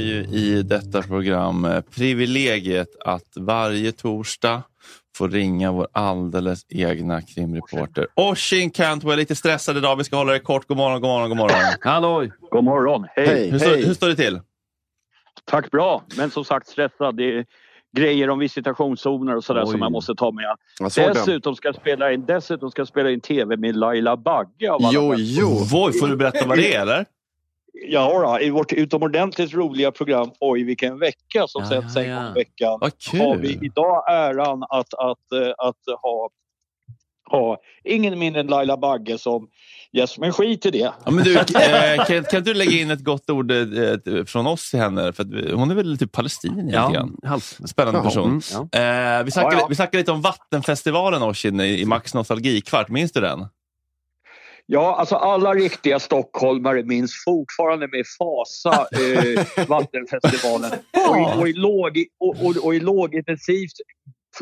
Ju i detta program eh, privilegiet att varje torsdag få ringa vår alldeles egna krimreporter. Oshin Cantwell, lite stressad idag. Vi ska hålla det kort. God morgon, god morgon, god morgon. Halloj! God morgon! Hej! Hur, står, hur står det till? Tack bra! Men som sagt stressad. Det är grejer om visitationszoner och sådär Oj. som jag måste ta med. Dessutom ska, jag spela in, dessutom ska jag spela in tv med Laila Bagge av alla Jo, jo. Voi, får du berätta vad det är eller? Ja, då, i vårt utomordentligt roliga program Oj vilken vecka som Ja, sänds ja, en gång ja. i veckan har vi idag äran att, att, eh, att ha, ha ingen mindre än Laila Bagge som gäst. Men skit i det. Ja, men du, eh, kan, kan du lägga in ett gott ord eh, från oss till henne? För att hon är väl typ palestinier Ja. Spännande Mm, person. ja. Eh, vi, snackade, Ja, ja. vi snackade lite om Vattenfestivalen Oshin i, i Max nostalgikvart. Minns du den? Ja, alltså alla riktiga stockholmare minns fortfarande med fasa eh, Vattenfestivalen. Och, i- och, i låg, och, och, och i lågintensivt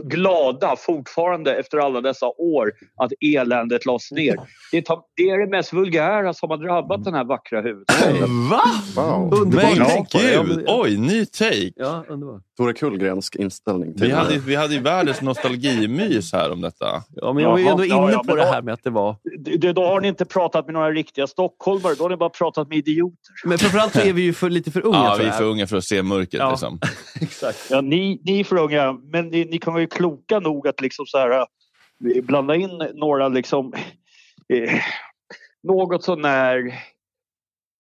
glada fortfarande efter alla dessa år att eländet lades ner. Det, tar, det är det mest vulgära som har drabbat den här vackra huvudstaden. Va? Wow. Men Ja, ja, gud! Oj, ny take! Ja, underbart. Tore Kullgrensk inställning till Vi hade, ju- vi hade ju världens nostalgimys här om detta. Ja, men jag var ju ändå ja, inne ja, på men det här med att det var... Det, då har ni inte pratat med några riktiga stockholmare, då har ni bara pratat med idioter. Men framförallt så är vi ju för, lite för unga Ja, vi är för unga för att se mörkret. Ja. Liksom. Exakt. Ja, ni, ni är för unga, men ni, ni kan vara ju kloka nog att liksom så här, eh, blanda in några liksom, eh, något sånär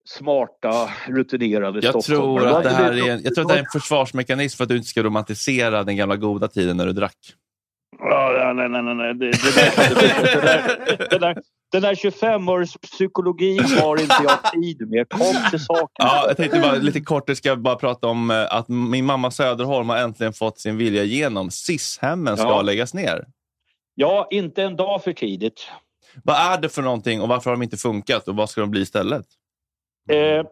smarta, rutinerade Jag tror, att det här är jag tror att det här är en försvarsmekanism för att du inte ska romantisera den gamla goda tiden när du drack. Ja, nej, nej, nej, nej. Det, det, där, det, där, det, där, det där 25-års psykologin har inte jag tid med. Kom till saken. Ja, jag tänkte bara lite kort, jag ska bara prata om eh, att min mamma Söderholm har äntligen fått sin vilja igenom. SIS-hemmen ska Ja. läggas ner. Ja, inte en dag för tidigt. Vad är det för någonting och varför har de inte funkat och vad ska de bli istället? Eh,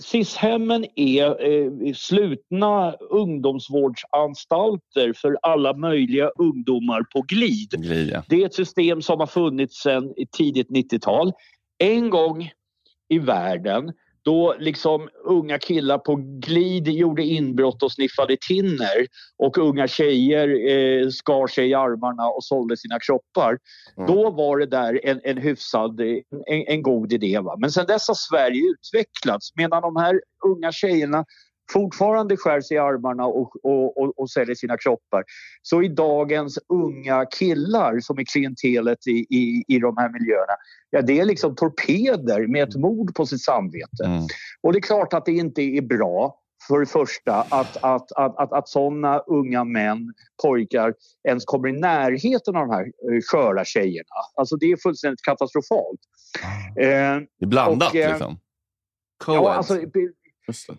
SIS-hemmen är eh, slutna ungdomsvårdsanstalter för alla möjliga ungdomar på glid. Glid, Det är ett system som har funnits sedan tidigt 90-tal. En gång i världen då liksom unga killar på glid gjorde inbrott och sniffade tinner och unga tjejer eh, skar sig i armarna och sålde sina kroppar. Mm. Då var det där en, en hyfsad, en, en god idé. Va? Men sen dess har Sverige utvecklats medan de här unga tjejerna fortfarande skär sig i armarna och, och, och, och säljer sina kroppar. Så i dagens unga killar som är klientelet i, i, i de här miljöerna, ja det är liksom torpeder med ett mord på sitt samvete. Mm. Och det är klart att det inte är bra för det första att, att, att, att, att sådana unga män, pojkar, ens kommer i närheten av de här eh, sköra tjejerna. Alltså det är fullständigt katastrofalt. Eh, Det är blandat Och, eh, liksom. ja, alltså.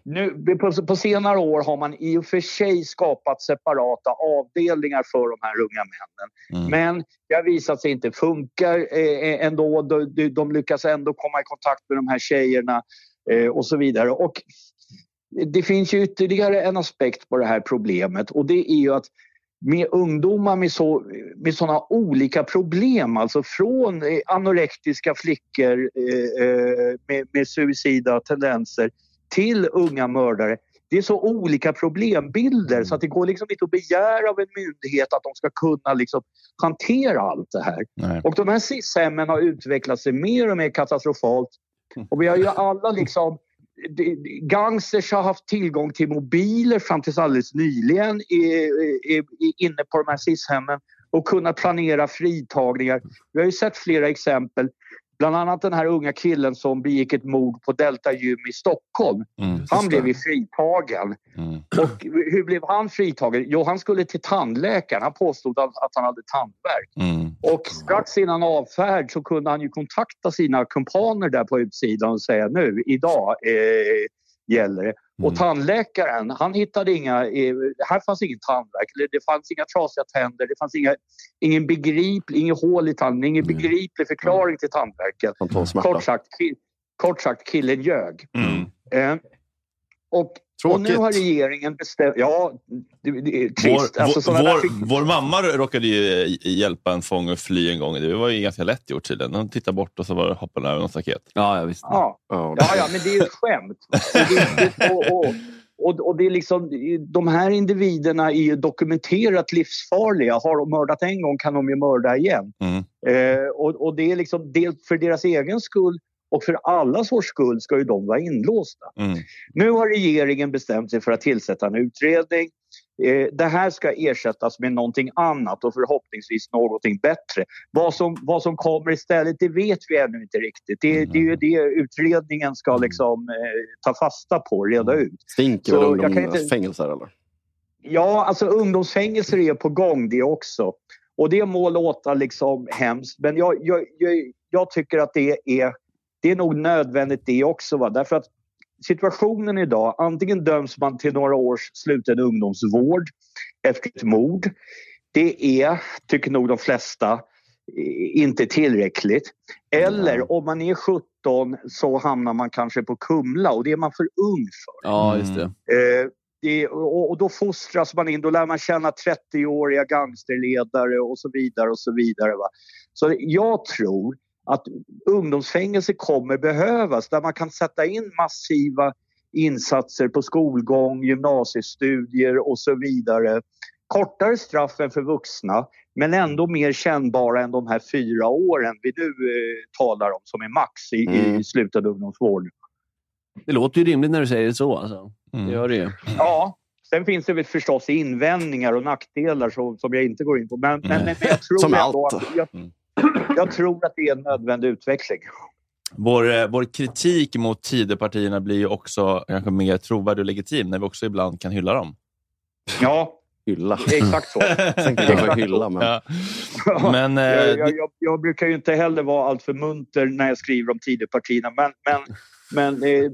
Nu, på, på senare år har man i och för sig skapat separata avdelningar för de här unga männen. Mm. Men det har visat sig inte funka eh, ändå. De, de, lyckas ändå komma i kontakt med de här tjejerna eh, och så vidare. Och det finns ju ytterligare en aspekt på det här problemet och det är ju att med ungdomar med, så, med sådana olika problem, alltså från eh, anorektiska flickor eh, eh, med, med suicida tendenser till unga mördare. Det är så olika problembilder så att det går liksom inte att begära av en myndighet att de ska kunna liksom hantera allt det här. Nej. Och de här SIS-hemmen har utvecklat sig mer och mer katastrofalt. Och vi har ju alla liksom Gangsters har haft tillgång till mobiler fram tills alldeles nyligen i, i, i, inne på de här SIS-hemmen och kunnat planera fritagningar. Vi har ju sett flera exempel. Bland annat den här unga killen som begick ett mord på Delta Gym i Stockholm. Mm. Han blev ju fritagen. Mm. Och hur blev han fritagen? Jo, han skulle till tandläkaren. Han påstod att, att han hade tandvärk. Mm. Och strax innan avfärd så kunde han ju kontakta sina kumpaner där på utsidan och säga nu, idag eh, gäller det. Och Mm. tandläkaren, han hittade inga, här fanns ingen tandvärk, det fanns inga trasiga tänder, det fanns inga, ingen begriplig, inget hål i tanden, ingen Mm. begriplig förklaring till tandvärken. Kort sagt, kort sagt killen ljög. Mm. Eh, och, och nu Tråkigt. har regeringen bestämt, ja det, det är trist. Vår, alltså, vår, där vår, mamma råkade ju hjälpa en fånge att fly en gång. Det var ju ganska lätt gjort tydligen. Hon tittade bort och så var det hoppade över något staket. Ja, ja, visst. Ja, Ja, Ja, men det är ju ett skämt. Och, det, och, och, och, och det är liksom, de här individerna är ju dokumenterat livsfarliga. Har de mördat en gång kan de ju mörda igen. Mm. Eh, och, och det är liksom dels för deras egen skull och för allas vår skull ska ju de vara inlåsta. Mm. Nu har regeringen bestämt sig för att tillsätta en utredning. Eh, det här ska ersättas med någonting annat och förhoppningsvis någonting bättre. Vad som, vad som kommer istället, det vet vi ännu inte riktigt. Det, det är ju det utredningen ska liksom, eh, ta fasta på, reda ut. Stinker väl kan inte- ungdomsfängelser eller? Ja, alltså ungdomsfängelser är på gång det också. Och det må låta liksom hemskt, men jag, jag, jag, jag tycker att det är, det är nog nödvändigt det också. Va? Därför att situationen idag, antingen döms man till några års sluten ungdomsvård efter ett mord. Det är, tycker nog de flesta, inte tillräckligt. Eller om man är 17 så hamnar man kanske på Kumla och det är man för ung för. Ja, just det. Eh, det, och, och då fostras man in, då lär man känna 30-åriga gangsterledare och så vidare. och Så vidare. Va? Så jag tror att ungdomsfängelse kommer behövas där man kan sätta in massiva insatser på skolgång, gymnasiestudier och så vidare. Kortare straff än för vuxna men ändå mer kännbara än de här fyra åren vi nu eh, talar om som är max i, Mm. i slutad ungdomsvård. Det låter ju rimligt när du säger det så. Alltså. Det gör det ju. Ja, sen finns det väl förstås invändningar och nackdelar som, som jag inte går in på. Men, men, men jag, tror Som ändå allt. att, jag, jag tror att det är en nödvändig utveckling. Vår, eh, vår kritik mot Tidöpartierna blir ju också kanske mer trovärdig och legitim när vi också ibland kan hylla dem. Ja, Hylla. exakt så. Sen kan jag hylla, men... Ja. Men, eh, jag, jag, jag, jag brukar ju inte heller vara alltför munter när jag skriver om Tidöpartierna. Men, men, men eh,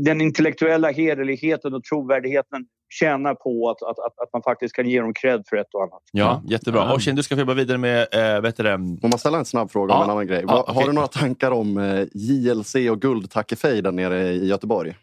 den intellektuella hederligheten och trovärdigheten tjänar på att, att, att, att man faktiskt kan ge dem cred för ett och annat. Ja, jättebra. Oshin, du ska få jobba vidare med äh, vet du det, Får man ställa en snabb fråga Ja. om en annan grej? Ja. Har du några tankar om eh, JLC och guldtackefejden nere i Göteborg?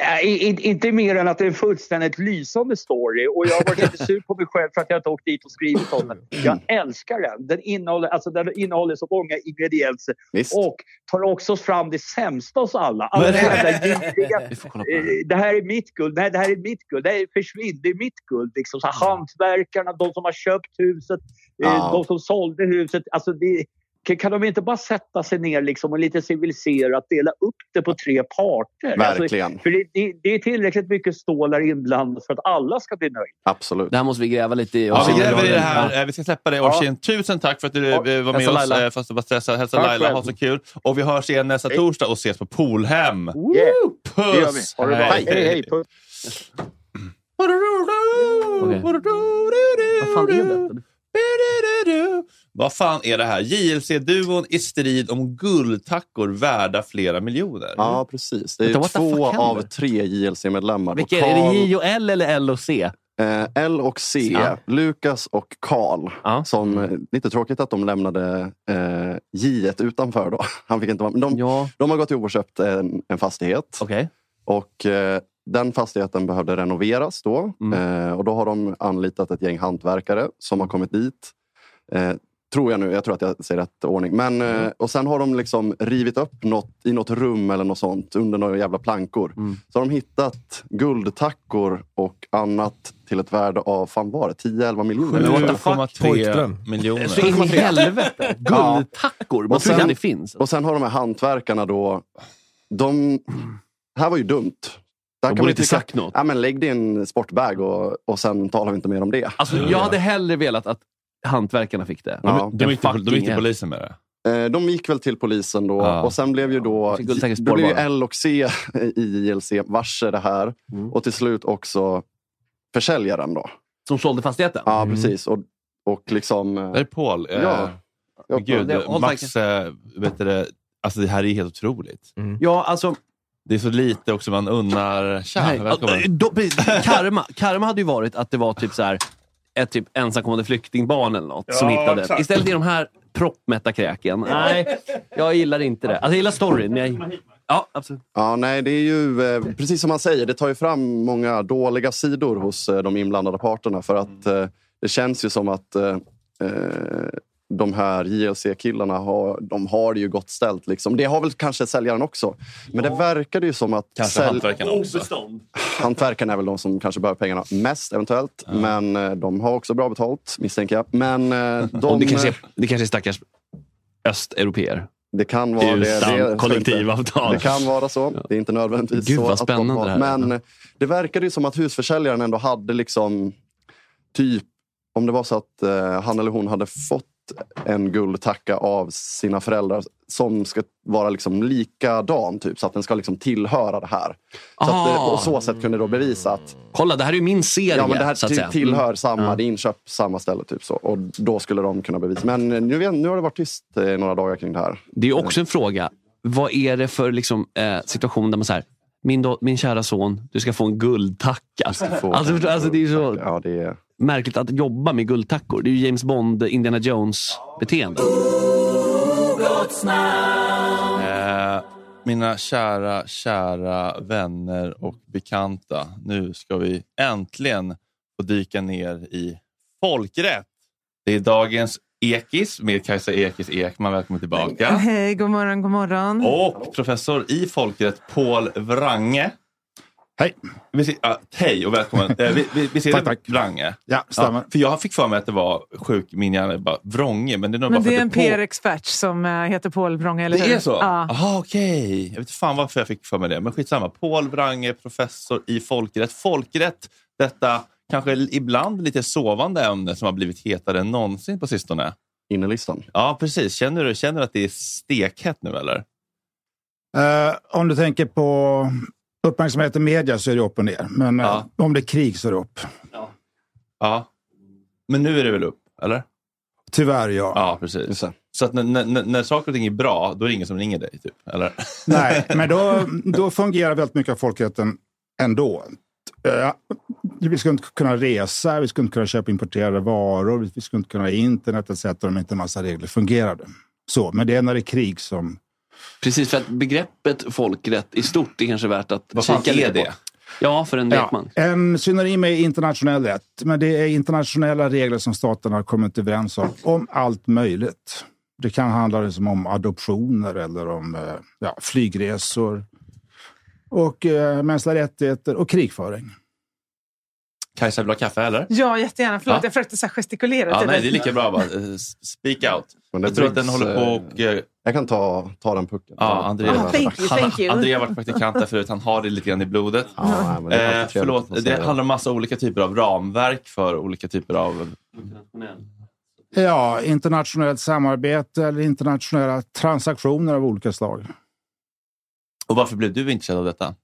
Äh, i- inte mer än att det är en fullständigt lysande story och jag har varit lite sur på mig själv för att jag inte åkt dit och skrivit om den. Jag älskar den. Den innehåller, alltså, den innehåller så många ingredienser Visst? och tar också fram det sämsta hos alla. Alla de jävla giriga Vi får kolla på det. Eh, det här är mitt guld, nej det här är mitt guld, det här är försvinn, det är mitt guld. Liksom. Så här, hantverkarna, de som har köpt huset, eh, Ja. de som sålde huset. Alltså det, kan, kan de inte bara sätta sig ner liksom och lite civiliserat dela upp det på tre parter? Alltså, Verkligen. för det, det, det är tillräckligt mycket stålar inblandat för att alla ska bli nöjda. Absolut. Det här måste vi gräva lite i. Ja, vi gräver i det Ja. här. Eh, Vi ska släppa det. Oshin, tusen tack för att du Ja. eh, var med Hälsa oss Laila. eh, fast du var stressad. Hälsa Tack Laila, själv. ha så kul. Och vi hörs igen nästa torsdag och ses på Poolhem. Yeah. Det gör vi. Puss! Ha det bra. Hej, hej, hej. Puss. Vad fan är detta? Vad fan är det här? JLC-duon i strid om guldtackor värda flera miljoner. Ja, precis. Det är Vänta, två av tre JLC-medlemmar. Vilka är det? Är det J och L eller L och C? Eh, L och C, Ja. Lukas och Karl. Ja. Som, eh, lite tråkigt att de lämnade eh, J utanför. Då. Han fick inte vara, de, Ja, de har gått ihop och köpt en, en fastighet. okej. Och eh, Den fastigheten behövde renoveras då. Mm. Eh, och då har de anlitat ett gäng hantverkare som har kommit dit. Eh, tror jag nu, jag tror att jag säger rätt ordning. Men, Mm. eh, och sen har de liksom rivit upp något i något rum eller något sånt under några jävla plankor. Mm. Så har de hittat guldtackor och annat till ett värde av, fan var det, 10-11 miljoner? Men what the fuck? 7,3 Pojkdröm. miljoner. Så in i helvete. Guldtackor. Man Och tror det finns. Och sen har de här hantverkarna då, de, det här var ju dumt. Där De kan borde inte tycka, sagt något. ja, men lägg din sportbag och, och sen talar vi inte mer om det. Alltså, jag hade hellre velat att hantverkarna fick det. Ja. De gick, till, de gick till polisen med det. Eh, De gick väl till polisen då Ja. och sen blev ju då, guldtackets då blev ju. L och C i JLC varse det här. Mm. Och till slut också försäljaren då. Som sålde fastigheten? Ja, precis. Och, och liksom... eh, Det är Paul. Eh, Ja. men Gud, det Max, eh, vet du, det, alltså det här är helt otroligt. Ja, alltså... Det är så lite också man unnar... Tja, Nej, välkommen. då, karma, karma hade ju varit att det var typ så här ett typ ensamkommande flyktingbarn eller något som hittade. exakt. Istället är de här proppmätta kräken. Nej, jag gillar inte det. Alltså, jag gillar storyn, men jag... Ja, absolut. Ja, nej, det är ju eh, precis som man säger, det tar ju fram många dåliga sidor hos eh, de inblandade parterna. För att eh, det känns ju som att eh, eh, de här JLC-killarna har, de har det ju gott ställt. Liksom. Det har väl kanske säljaren också. Men det verkade ju som att Kanske hantverkarna också. hantverkarna är väl de som kanske behöver pengarna mest eventuellt. Men eh, de har också bra betalt misstänker jag. Men eh, de... Och det, kanske är, det kanske är stackars östeuropeer. Det kan vara det. Utan det. kollektivavtal. Det kan vara så. Det är inte nödvändigtvis Gud, så. vad att de spännande har- det här är. Men det verkade ju som att husförsäljaren ändå hade liksom typ om det var så att eh, han eller hon hade fått en guldtacka av sina föräldrar som ska vara liksom likadan, typ, så att den ska liksom tillhöra det här. Så att det, på så sätt kunde då bevisa att Kolla, det här är ju min serie. ja, men det här så till, tillhör Mm. samma, Ja. det är inköpt samma ställe. Typ så. Och då skulle de kunna bevisa. Men eh, nu, nu har det varit tyst eh, några dagar kring det här. Det är också en fråga. Vad är det för liksom, eh, situation där man säger min, min kära son, du ska få en guldtacka. få- Alltså, förstår- alltså, det är så Ja, det är... märkligt att jobba med guldtackor. Det är ju James Bond, Indiana Jones-beteende. Eh, mina kära, kära vänner och bekanta. Nu ska vi äntligen få dyka ner i folkrätt. Det är dagens Ekis med Kajsa Ekis Ekman. Välkommen tillbaka. Hej, god morgon, god morgon. Och professor i folkrätt Paul Wrange. Hej. Vi, ser- ah, hej och välkommen. Eh, vi, vi, vi ser Tack, tack. Wrange. Ja, stämmer. för jag fick för mig att det var sjuk, min hjärna är bara Vrånge. Men det är nog Men bara det är en på- PR-expert som eh, heter Paul Wrange, eller Det hur? är så? Ja. Jaha, okej. Jag vet inte fan varför jag fick för mig det. Men skitsamma. Paul Wrange, professor i folkrätt. Folkrätt, detta kanske ibland lite sovande ämne som har blivit hetare än någonsin på sistone. Innerlistan. Ja, precis. Känner du, känner du att det är stekhett nu eller? Eh, om du tänker på uppmärksamhet i media så är det upp och ner. Men eh, Ja. om det är krig så är det upp. Ja. Men nu är det väl upp, eller? Tyvärr ja. Ja, precis. Så att när, när, när saker och ting är bra, då är det ingen som ringer dig? Typ, eller? Nej, men då, då fungerar väldigt mycket av folkrätten ändå. Eh, vi skulle inte kunna resa, vi skulle inte kunna köpa importerade varor, vi skulle inte kunna ha internet etc. om inte en massa regler fungerade. Så, men det är när det är krig som... Precis, för att begreppet folkrätt i stort är kanske värt att Vad kika lite det? på. Ja, för en Ja, lekman. en synonym är internationell rätt, men det är internationella regler som staterna har kommit överens om, om allt möjligt. Det kan handla liksom om adoptioner eller om eh, ja, flygresor och eh, mänskliga rättigheter och krigföring. Kajsa, vill ha kaffe eller? Ja, jättegärna. Förlåt, Ja. jag försökte så här gestikulera. Ja, till nej, det är lika bra bara. Speak out. Men det Jag tror att den håller på eh, och... eh, Jag kan ta, ta den pucken. Ja, Andrea, Ah, thank you, thank you. Andrea har varit praktikant där förut. Han har det lite grann i blodet. Ja, nej, men det är alltid Eh, trevligt förlåt, det handlar om massa olika typer av ramverk för olika typer av... Ja, internationellt samarbete eller internationella transaktioner av olika slag. Och varför blev du intresserad av detta?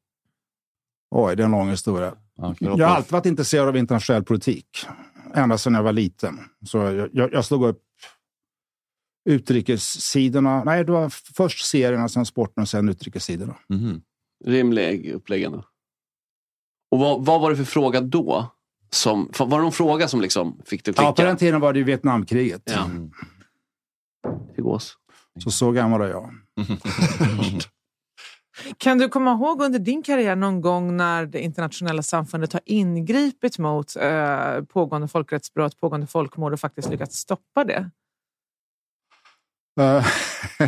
Oj, det är en lång historia. Kan Jag har alltid varit intresserad av internationell politik. Ända sedan jag var liten. Så jag, jag, jag slog upp utrikessidorna. Nej, det var först serierna, sen sporten och sen utrikessidorna. Mhm. Rimlig upplägg ändå. Och vad, vad var det för fråga då? Som, var det någon fråga som liksom fick dig att klicka? Ja, på den tiden var det ju Vietnamkriget. Ja. Gås. Så så gammal är jag. Kan du komma ihåg under din karriär någon gång när det internationella samfundet har ingripit mot eh, pågående folkrättsbrott, pågående folkmord och faktiskt lyckats stoppa det? Eh,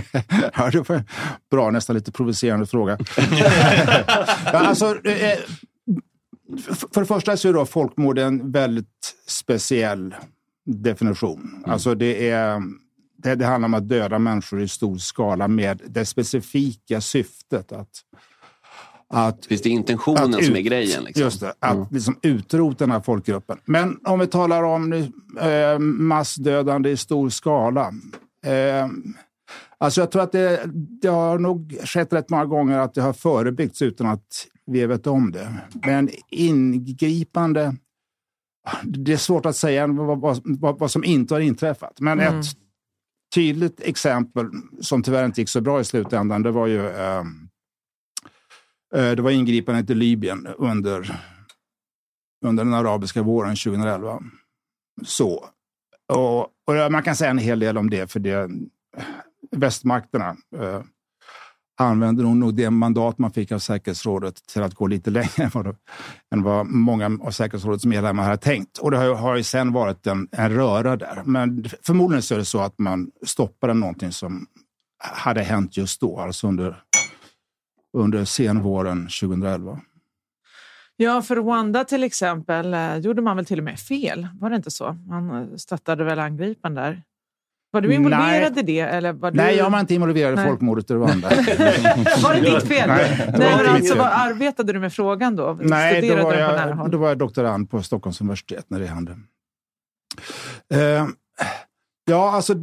ja, det var en bra, nästan lite provocerande fråga. ja, alltså, eh, för det första så är då folkmord en väldigt speciell definition. Alltså det, är, det, det handlar om att döda människor i stor skala med det specifika syftet att att, Finns det intentionen att som ut- är grejen? Liksom? Just det, att liksom utrota den här folkgruppen. Men om vi talar om eh, massdödande i stor skala. Eh, alltså jag tror att det, det har nog skett rätt många gånger att det har förebyggts utan att vi vet om det. Men ingripande, det är svårt att säga vad, vad, vad, vad som inte har inträffat. Men Mm. ett tydligt exempel som tyvärr inte gick så bra i slutändan, det var ju ehm, eh, Det var ingripandet i Libyen under, under den arabiska våren 2011. Så. Och, och man kan säga en hel del om det, för det, västmakterna eh, använde nog, nog det mandat man fick av säkerhetsrådet till att gå lite längre än vad, än vad många av säkerhetsrådets medlemmar hade tänkt. Och det har, ju- har ju sen varit en, en röra där. Men förmodligen så är det så att man stoppade någonting som hade hänt just då, alltså under under senvåren 2011. Ja, för Rwanda till exempel eh, gjorde man väl till och med fel. Var det inte så? Man eh, stöttade väl angripen där? Var du involverad i det? Eller var du... Nej, jag var inte involverad i Nej. folkmordet i Rwanda. Var det ditt fel? Nej, Nej, men alltså, vad arbetade du med frågan då? Nej, då var, jag, då var jag doktorand på Stockholms universitet när det hände. Eh, ja, alltså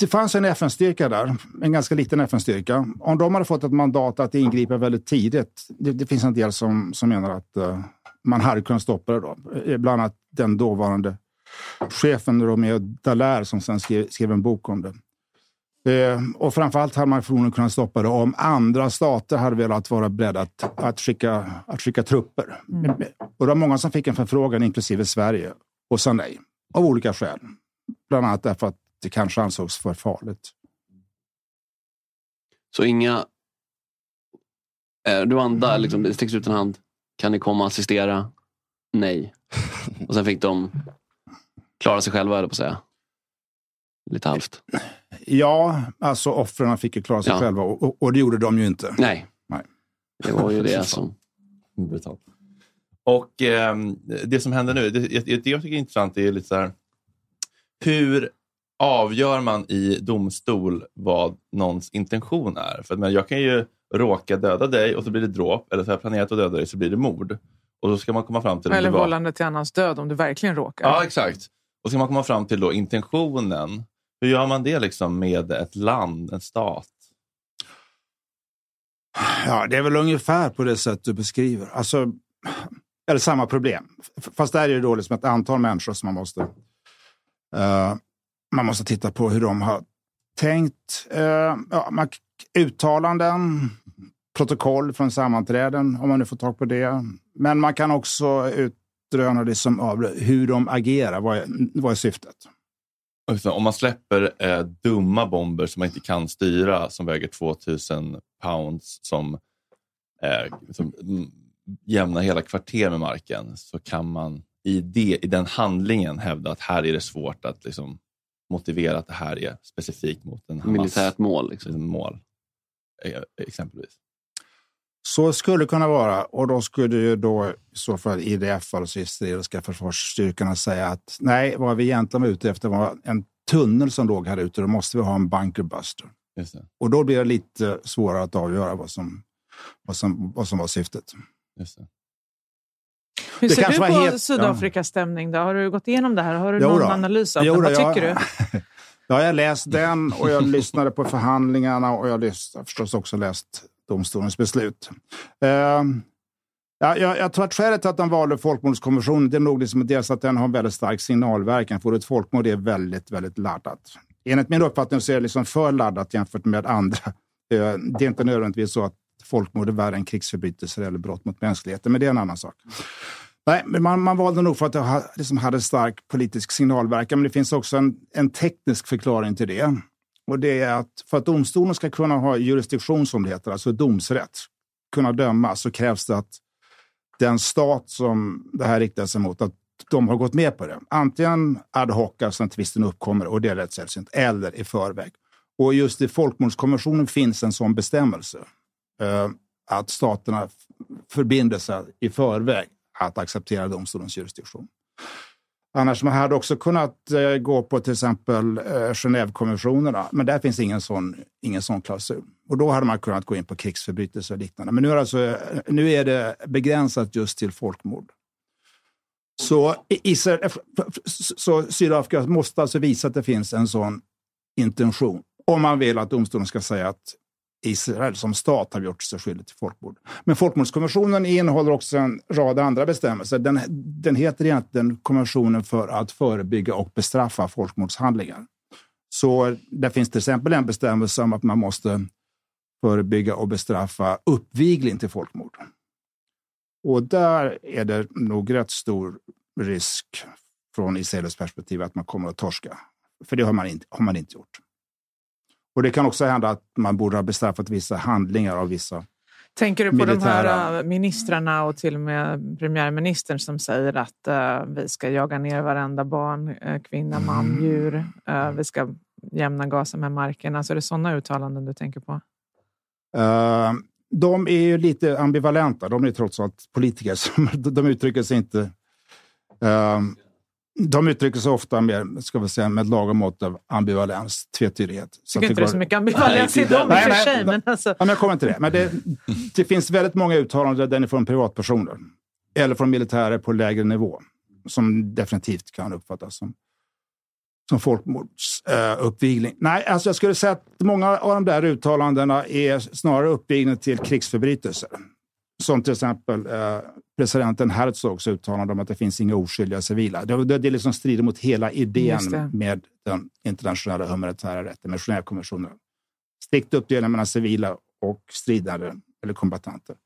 det fanns en FN-styrka där, en ganska liten FN-styrka. Om de hade fått ett mandat att ingripa väldigt tidigt, det, det finns en del som, som menar att eh, man hade kunnat stoppa det då. Eh, Bland annat den dåvarande chefen Romeo Dallaire som sen skrev, skrev en bok om det. Eh, och framförallt hade man förmodligen kunnat stoppa det om andra stater hade velat vara beredda att, att, skicka, att skicka trupper. Och det var många som fick en förfrågan, inklusive Sverige, och sa nej. Av olika skäl. Bland annat därför att det kanske ansågs för farligt. Så inga... Eh, Rwanda, liksom, det sticks ut en hand. Kan ni komma och assistera? Nej. Och sen fick de klara sig själva, eller på att säga. Lite halvt. Ja, alltså offren fick ju klara sig Ja. själva och, och, och det gjorde de ju inte. Nej. Nej. Det var ju det som... Brutalt. Och ehm, det som händer nu, det, det jag tycker är intressant är lite så här, hur avgör man i domstol vad någons intention är? För att, men, jag kan ju råka döda dig och så blir det dråp, eller så har jag planerat att döda dig så blir det mord. Och då ska man komma fram till Eller det var... vållande till annans död om du verkligen råkar. Ja, exakt. Och ska man komma fram till då intentionen. Hur gör man det liksom med ett land, en stat? Ja, det är väl ungefär på det sätt du beskriver. Alltså, eller samma problem. Fast där är det då liksom ett antal människor som man måste... uh, man måste titta på hur de har tänkt. Uh, ja, man, uttalanden, protokoll från sammanträden, om man nu får tag på det. Men man kan också ut, det som av hur de agerar. Vad är, vad är syftet? Om man släpper eh, dumma bomber som man inte kan styra, som väger 2000 pounds, som, eh, som mm, jämnar hela kvarter med marken, så kan man i, det, i den handlingen hävda att här är det svårt att liksom, motivera att det här är specifikt mot en Hamas Militärt mål. Liksom. mål. eh, Exempelvis. Så skulle det kunna vara. Och då skulle ju då i så fall IDF, alltså israeliska försvarsstyrkorna, säga att nej, vad vi egentligen var ute efter var en tunnel som låg här ute. Då måste vi ha en bunkerbuster. Just det. Och då blir det lite svårare att avgöra vad som, vad som, vad som var syftet. Just det. Hur ser du på helt- Sydafrikas stämning? Då? Har du gått igenom det här? Har du Jo någon då. analys av Jo det? då, Vad jag- tycker du? Ja, jag har läst den och jag lyssnade på förhandlingarna och jag har förstås också läst domstolens beslut. Eh, jag, jag tror att skälet till att de valde folkmordskonventionen det är nog liksom dels att den har en väldigt stark signalverkan. För ett folkmord är väldigt, väldigt laddat. Enligt min uppfattning så är det liksom för laddat jämfört med andra. Eh, det är inte nödvändigtvis så att folkmord är värre än krigsförbrytelser eller brott mot mänskligheten, men det är en annan sak. Nej, men man, man valde nog för att det ha, liksom hade stark politisk signalverkan. Men det finns också en, en teknisk förklaring till det. Och det är att för att domstolen ska kunna ha jurisdiktion, som det heter, alltså domsrätt, kunna döma, så krävs det att den stat som det här riktar sig mot, att de har gått med på det. Antingen ad hoc, alltså när tvisten uppkommer, och det är rätt sällsynt, eller i förväg. Och just i folkmordskonventionen finns en sån bestämmelse. Eh, att staterna förbinder sig i förväg att acceptera domstolens jurisdiktion. Annars man hade också kunnat eh, gå på till exempel eh, Genèvekonventionerna, men där finns ingen sån, ingen sån klausul. Och då hade man kunnat gå in på krigsförbrytelser och liknande. Men nu är, det alltså, eh, nu är det begränsat just till folkmord. Så, Israel, eh, så Sydafrika måste alltså visa att det finns en sån intention. Om man vill att domstolen ska säga att Israel som stat har gjort sig skyldig till folkmord. Men folkmordskonventionen innehåller också en rad andra bestämmelser. Den, den heter egentligen konventionen för att förebygga och bestraffa folkmordshandlingar. Så där finns till exempel en bestämmelse om att man måste förebygga och bestraffa uppvigling till folkmord. Och där är det nog rätt stor risk från Israels perspektiv att man kommer att torska. För det har man inte, har man inte gjort. Och det kan också hända att man borde ha bestraffat vissa handlingar av vissa. Tänker du på de militära- här äh, ministrarna och till och med premiärministern som säger att äh, vi ska jaga ner varenda barn, äh, kvinna, man, Mm. djur. Äh, vi ska jämna gasen med marken. Alltså är det sådana uttalanden du tänker på? Eh, de är ju lite ambivalenta. De är trots allt politiker. så de uttrycker sig inte... eh, de uttrycker sig ofta med, ska vi säga, med lagom mått av ambivalens, tvetydighet. Jag tycker inte det är så mycket ambivalens i dem i och för sig. Men alltså. ja, men jag kommer till det. Men det, det finns väldigt många uttalanden där det är från privatpersoner eller från militärer på lägre nivå som definitivt kan uppfattas som, som folkmordsuppvigling. Uh, Nej, alltså jag skulle säga att många av de där uttalandena är snarare uppvigling till krigsförbrytelser. Som till exempel uh, presidenten Herzogs uttalande om att det finns inga oskyldiga civila. Det, det, det liksom strider mot hela idén med den internationella humanitära rätten, med Genèvekonventionen. Strikt uppdelning mellan civila och stridande eller kombatanter.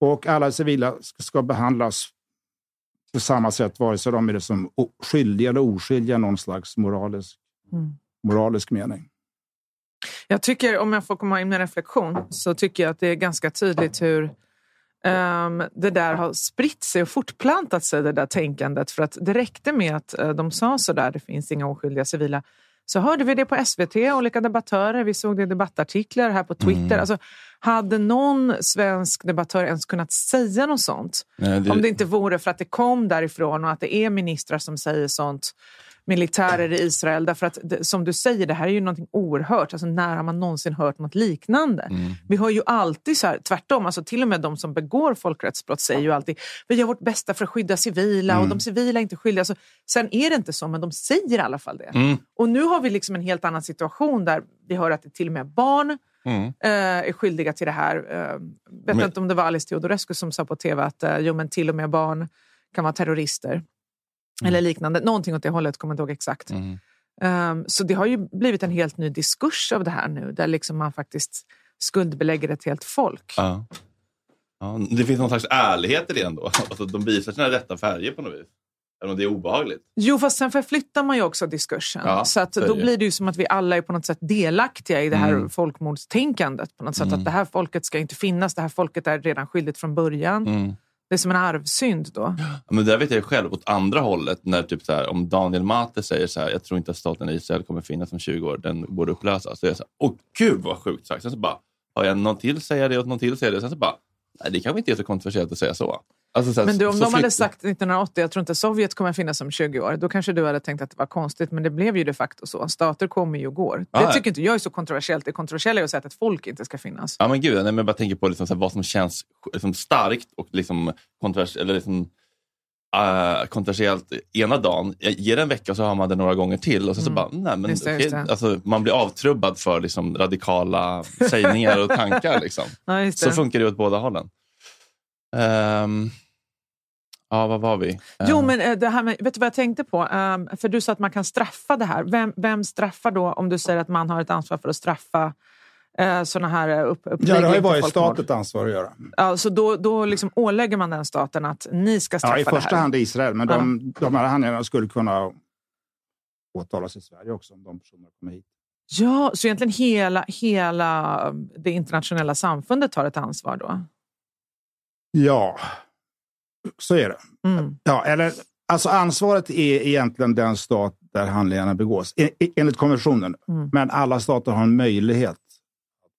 Och alla civila ska behandlas på samma sätt, vare sig de är som skyldiga eller oskyldiga någon slags moralisk, mm. moralisk mening. Jag tycker, om jag får komma in med en reflektion, så tycker jag att det är ganska tydligt hur um, det där har spritt sig och fortplantat sig, det där tänkandet. För att det räckte med att uh, de sa så där, det finns inga oskyldiga civila. Så hörde vi det på SVT, olika debattörer, vi såg det i debattartiklar här på Twitter. Mm. Alltså, hade någon svensk debattör ens kunnat säga något sånt? Nej, det... Om det inte vore för att det kom därifrån och att det är ministrar som säger sånt militärer i Israel. Därför att som du säger, det här är ju något oerhört. Alltså, när har man någonsin hört något liknande? Mm. Vi har ju alltid så här, tvärtom, alltså, till och med de som begår folkrättsbrott säger ju alltid vi gör vårt bästa för att skydda civila mm. och de civila är inte skyldiga. Alltså, sen är det inte så, men de säger i alla fall det. Mm. Och nu har vi liksom en helt annan situation där vi hör att det till och med barn Mm. Eh, är skyldiga till det här. Uh, vet men... inte om det var Alice Teodorescu som sa på tv att uh, jo, men till och med barn kan vara terrorister. Mm. Eller liknande. Någonting åt det hållet, kommer jag inte ihåg exakt. Mm. Um, så det har ju blivit en helt ny diskurs av det här nu, där liksom man faktiskt skuldbelägger ett helt folk. Ja. Ja, det finns någon slags ärlighet i det ändå. Alltså, de visar sina rätta färger på något vis. Även om det är obehagligt. Jo, fast sen förflyttar man ju också diskursen. Ja, så att då blir det ju som att vi alla är på något sätt delaktiga i det här mm. folkmordstänkandet. På något sätt mm. att det här folket ska inte finnas, det här folket är redan skyldigt från början. Mm. Det är som en arvsynd då. Men där vet jag själv åt andra hållet. När typ så här, om Daniel Mate säger så här, jag tror inte att staten Israel kommer finnas om 20 år, den borde upplösas. Så jag så här, åh gud vad sjukt sagt. Sen så bara, har jag någon till säga det och någon till säga det. Sen så bara, nej det kanske inte är så kontroversiellt att säga så. Alltså, här, men du, om de hade sagt 1980, jag tror inte Sovjet kommer finnas om 20 år, då kanske du hade tänkt att det var konstigt, men det blev ju de facto så. Stater kommer ju och går. Ah, det tycker inte jag är så kontroversiellt. Det kontroversiella är att säga att ett folk inte ska finnas. Ja men gud, nej, men jag bara tänker på liksom, här, vad som känns liksom, starkt och liksom, kontrovers eller, liksom, uh, kontroversiellt ena dagen. Ge det en vecka så har man det några gånger till och så, mm. så bara, nej men just det, just det. Alltså, man blir avtrubbad för liksom, radikala sägningar och tankar. Liksom. Ja, så funkar det åt båda hållen. Um, Ja, vad var vi? Jo, men eh, det här med, vet du vad jag tänkte på? Um, för du sa att man kan straffa det här. Vem, vem straffar då om du säger att man har ett ansvar för att straffa uh, sådana här eh, upp, upplägg? Ja, det har ju varit statens ansvar att göra. Ja, så då, då liksom ålägger man den staten att ni ska straffa det här? Ja, i första hand Israel, men de, de här handlingarna skulle kunna åtalas i Sverige också om de personerna kommer hit. Ja, så egentligen hela, hela det internationella samfundet har ett ansvar då? Ja, så är det. Mm. Ja, eller, alltså ansvaret är egentligen den stat där handlingarna begås, enligt konventionen. Mm. Men alla stater har en möjlighet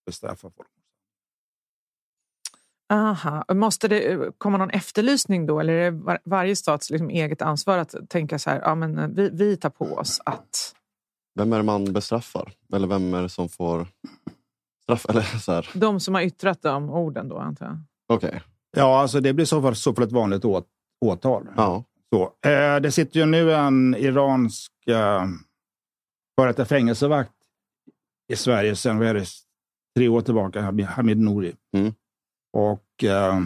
bestraffa folk. Aha. Måste det komma någon efterlysning då? Eller är det varje stats liksom eget ansvar att tänka så här, ja, men vi, vi tar på oss att... Vem är det man bestraffar? Eller vem är det som får straff? Eller så här? De som har yttrat de orden då, antar jag. Okej. Okay. Ja, alltså det blir så fall, så fall ett vanligt å, åtal. Ja. Så, eh, det sitter ju nu en iransk eh, före detta fängelsevakt i Sverige sedan vad är det, tre år tillbaka, Hamid Nouri. Mm. Och eh,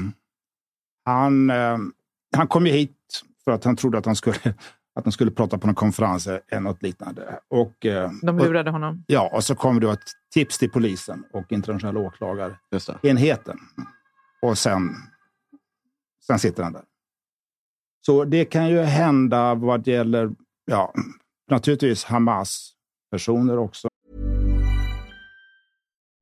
han, eh, han kom ju hit för att han trodde att han skulle, att han skulle prata på någon konferens eller något liknande. Och, eh, De lurade honom? Ja, och så kom det ett tips till polisen och internationella åklagarenheten. Och sen Sen sitter han där. Så det kan ju hända vad gäller, ja, naturligtvis Hamas-personer också.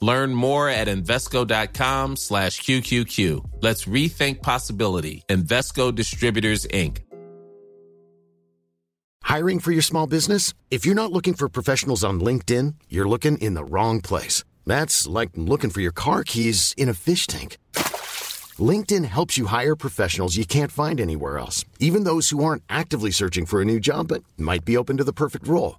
Learn more at Invesco.com slash QQQ. Let's rethink possibility. Investco Distributors, Inc. Hiring for your small business? If you're not looking for professionals on LinkedIn, you're looking in the wrong place. That's like looking for your car keys in a fish tank. LinkedIn helps you hire professionals you can't find anywhere else, even those who aren't actively searching for a new job but might be open to the perfect role.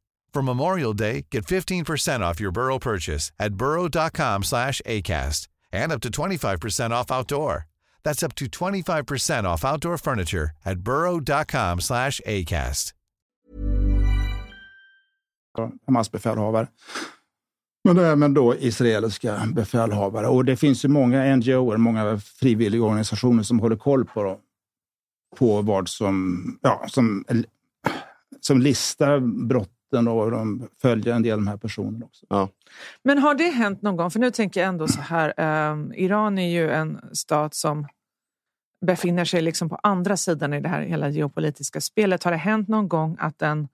For Memorial Day, get 15% off your Burrow purchase at burrow.com slash ACAST and up to 25% off outdoor. That's up to 25% off outdoor furniture at burrow.com slash ACAST. Hamas befälhavare. Men det är även då israeliska befälhavare. Och det finns ju många NGOer, många frivilliga organisationer som håller koll på, dem, på vad som, ja, som, som listar brotten och de följer en del av de här personerna också. Ja. Men har det hänt någon gång? För nu tänker jag ändå så här. Um, Iran är ju en stat som befinner sig liksom på andra sidan i det här hela geopolitiska spelet. Har det hänt någon gång att en,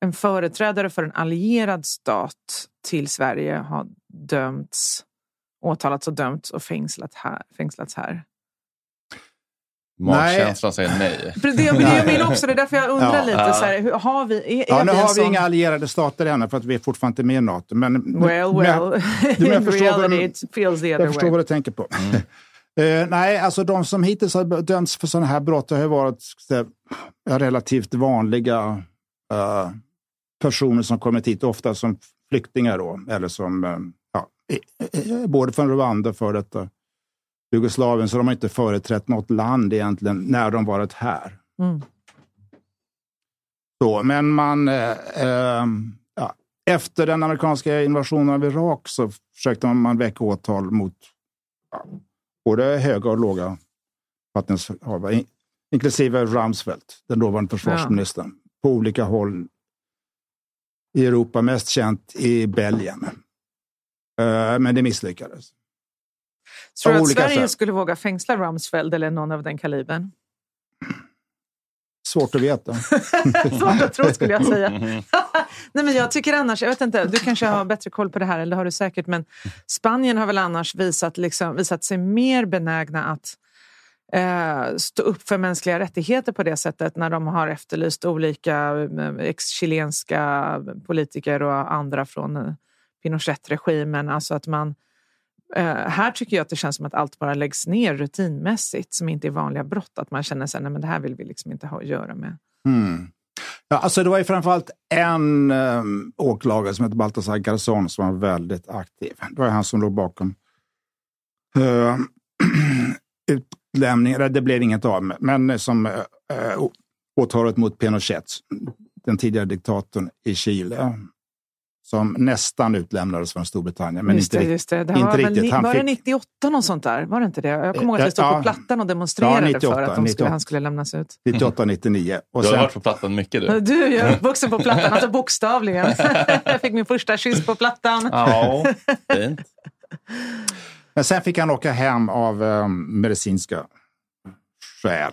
en företrädare för en allierad stat till Sverige har dömts, åtalats och dömts och fängslat här, fängslats här? Magkänslan säger nej. Det, det, är min också, det är därför jag undrar Ja. lite. Så här, hur, har vi, är, Ja, nu vi har vi sån- inga allierade stater ännu för att vi är fortfarande inte med i NATO. Men, Well, well. men jag In förstår vad reality de- it feels the Jag other förstår way. vad du tänker på. Eh, nej, alltså de som hittills har dömts för sådana här brott har ju varit här, relativt vanliga eh, personer som kommit hit, ofta som flyktingar då, eller som eh, ja, både från Rwanda och för detta Jugoslavien, så de har inte företrätt något land egentligen när de varit här. Mm. Så, men man, eh, eh, ja, efter den amerikanska invasionen av Irak så försökte man, väcka åtal mot ja, både höga och låga befattningshavare, in- inklusive Rumsfeld, den dåvarande försvarsministern, på olika håll i Europa, mest känt i Belgien. Eh, men det misslyckades. Tror du att olika Sverige skäl. skulle våga fängsla Rumsfeld eller någon av den kalibern? Svårt att veta. Svårt att tro skulle jag säga. Nej, men jag tycker annars, jag vet inte, du kanske har bättre koll på det här, eller det har du säkert, men Spanien har väl annars visat, liksom, visat sig mer benägna att eh, stå upp för mänskliga rättigheter på det sättet när de har efterlyst olika eh, ex-chilenska politiker och andra från eh, Pinochet-regimen. Alltså att man, Uh, här tycker jag att det känns som att allt bara läggs ner rutinmässigt som inte är vanliga brott. Att man känner sig, nej men det här vill vi liksom inte ha att göra med. Mm. Ja, alltså det var ju framförallt en um, åklagare som hette Baltasar Garzon som var väldigt aktiv. Det var han som låg bakom ehm, uh, utlämningen. eller Det blev inget av med, men som uh, uh, åtalet mot Pinochet, den tidigare diktatorn i Chile, som nästan utlämnades från Storbritannien. Men just inte, det, just det. det inte var, riktigt. Han var det fick- 98 något sånt där? Var det inte det? Jag kommer ihåg att vi stod ja. på Plattan och demonstrerade Ja, 98, för att de skulle, 98. han skulle lämnas ut. 98, 99. Och Du har sen, varit på Plattan mycket du. Du är uppvuxen på Plattan, alltså bokstavligen. jag fick min första kyss på Plattan. Ja, fint. Men sen fick han åka hem av um, medicinska skäl.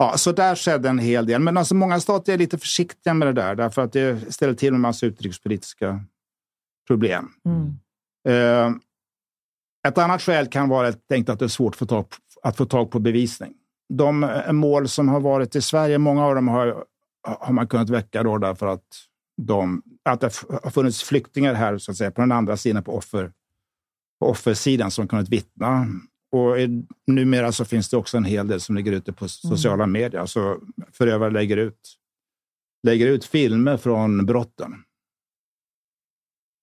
Ja, så där skedde en hel del. Men alltså många stater är lite försiktiga med det där, därför att det ställer till med en massa utrikespolitiska problem. Mm. Eh, ett annat skäl kan vara enkelt att det är svårt att få tag, att få tag på bevisning. De eh, mål som har varit i Sverige, många av dem har, har man kunnat väcka då därför att, de, att det har funnits flyktingar här så att säga, på den andra sidan, på, offer, på offersidan, som kunnat vittna. Och numera så finns det också en hel del som ligger ute på sociala medier. Så förövare lägger ut, lägger ut filmer från brotten.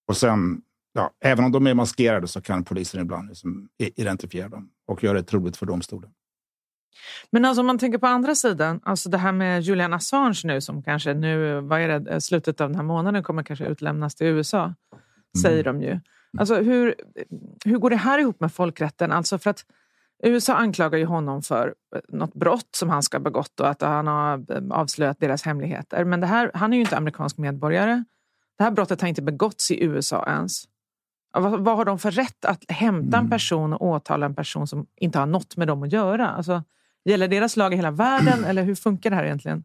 Och sen, ja, även om de är maskerade så kan polisen ibland liksom identifiera dem och göra det troligt för domstolen. Men alltså om man tänker på andra sidan, alltså det här med Julian Assange nu som kanske nu, vad är det, slutet av den här månaden kommer kanske utlämnas till USA, säger de ju. Alltså hur, hur går det här ihop med folkrätten? Alltså för att USA anklagar ju honom för något brott som han ska ha begått och att han har avslöjat deras hemligheter. Men det här, han är ju inte amerikansk medborgare. Det här brottet har inte begåtts i USA ens. Vad, vad har de för rätt att hämta en person och åtala en person som inte har något med dem att göra? Alltså, gäller deras lag i hela världen eller hur funkar det här egentligen?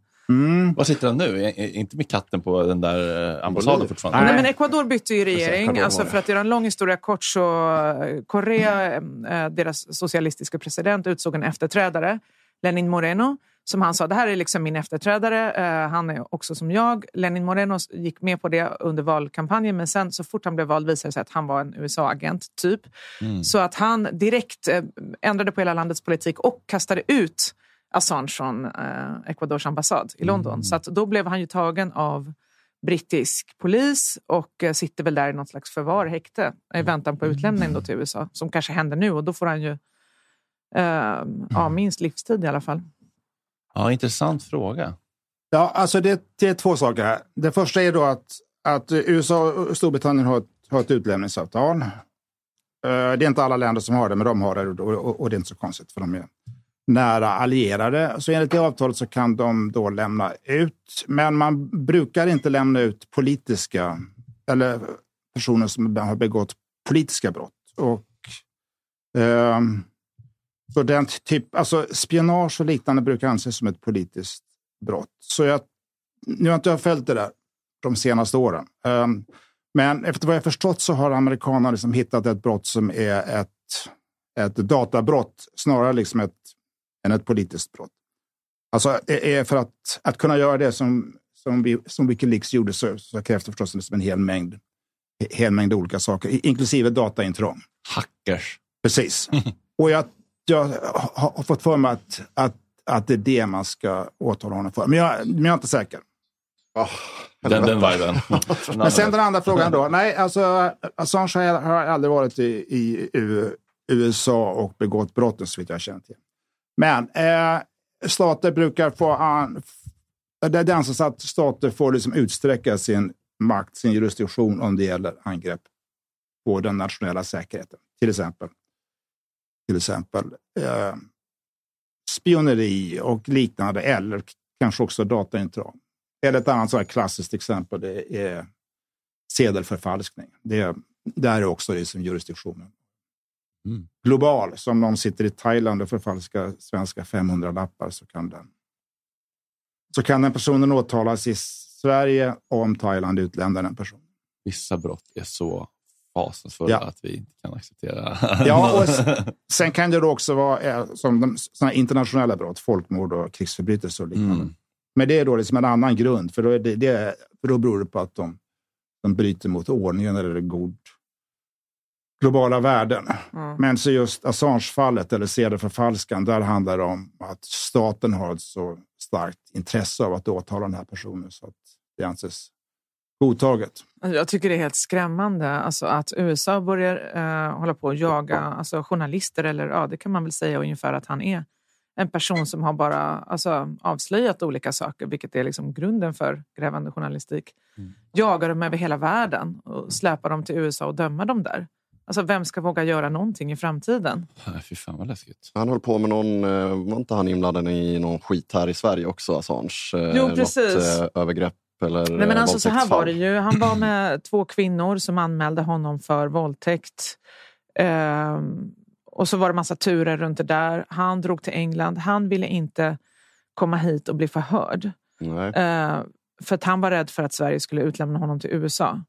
Var sitter han nu? Är, inte med katten på den där eh, ambassaden fortfarande? Nej, men Ecuador bytte ju regering. Alltså för att göra en lång historia kort så eh, Korea, eh, deras socialistiska president, utsåg en efterträdare, Lenin Moreno, som han sa, det här är liksom min efterträdare. Eh, Han är också som jag. Lenin Moreno gick med på det under valkampanjen, men sen så fort han blev vald visade det sig att han var en USA-agent, typ. Mm. Så att han direkt eh, ändrade på hela landets politik och kastade ut Assange från eh, Ecuadors ambassad i London. Så att då blev han ju tagen av brittisk polis och eh, sitter väl där i något slags förvar, häkte, i väntan på utlämning då till USA, som kanske händer nu och då får han ju eh, ja, minst livstid i alla fall. Ja, intressant fråga. Ja, alltså det, det är två saker här. Det första är då att, att USA och Storbritannien har ett, har ett utlämningsavtal. Eh, Det är inte alla länder som har det, men de har det och, och, och det är inte så konstigt för de är nära allierade. Så enligt det avtalet så kan de då lämna ut, men man brukar inte lämna ut politiska eller personer som har begått politiska brott. Och, eh, så den typ, alltså spionage och liknande brukar anses som ett politiskt brott. Så jag, nu har inte jag följt det där de senaste åren. Eh, men efter vad jag förstått så har amerikanerna liksom hittat ett brott som är ett, ett databrott snarare liksom ett, än ett politiskt brott. Alltså för att, att kunna göra det som, som, vi, som Wikileaks gjorde så, så krävs det förstås liksom en hel mängd, hel mängd olika saker, i- inklusive dataintrång. Hackers. Precis. Och jag, jag har fått för mig att, att, att det är det man ska åtala honom för. Men jag, men jag är inte säker. Den, den viben. Men sen den andra frågan då. Nej, alltså Assange har har aldrig varit i, i U- USA och begått brotten så vitt jag känner till. Men eh, stater brukar få... An, det den som att stater får liksom utsträcka sin makt, sin jurisdiktion om det gäller angrepp på den nationella säkerheten. Till exempel, till exempel eh, spioneri och liknande eller kanske också dataintrång. Eller ett annat så här klassiskt exempel det är sedelförfalskning. Det, där är också det som jurisdiktionen. Mm. Global, som någon sitter i Thailand och förfalskar svenska 500-lappar så kan den så kan den personen åtalas i Sverige om Thailand utlämnar den personen. Vissa brott är så fasansfulla Ja. att vi inte kan acceptera. Ja, och sen kan det då också vara eh, som de, såna internationella brott, folkmord och krigsförbrytelser och liknande. Mm. Men det är då liksom en annan grund, för då, är det, det, för då beror det på att de, de bryter mot ordningen eller god globala värden. Mm. Men så just Assange-fallet eller sedelförfalskan, där handlar det om att staten har ett så starkt intresse av att åtala den här personen så att det anses godtaget. Alltså, Jag tycker det är helt skrämmande alltså att USA börjar eh, hålla på att jaga alltså, journalister, eller ja, det kan man väl säga ungefär att han är. En person som har bara alltså, avslöjat olika saker, vilket är liksom grunden för grävande journalistik. Jagar dem över hela världen och släpar dem till USA och dömer dem där. Alltså, vem ska våga göra någonting i framtiden? Fy fan vad läskigt. Han höll på med någon, eh, var inte han inblandad i någon skit här i Sverige också, Assange? Eh, Jo, precis. Något eh, övergrepp eller Nej, men alltså, så här var det ju. Han var med två kvinnor som anmälde honom för våldtäkt. Ehm, och så var det massa turer runt det där. Han drog till England. Han ville inte komma hit och bli förhörd. Nej, Ehm, för att han var rädd för att Sverige skulle utlämna honom till USA.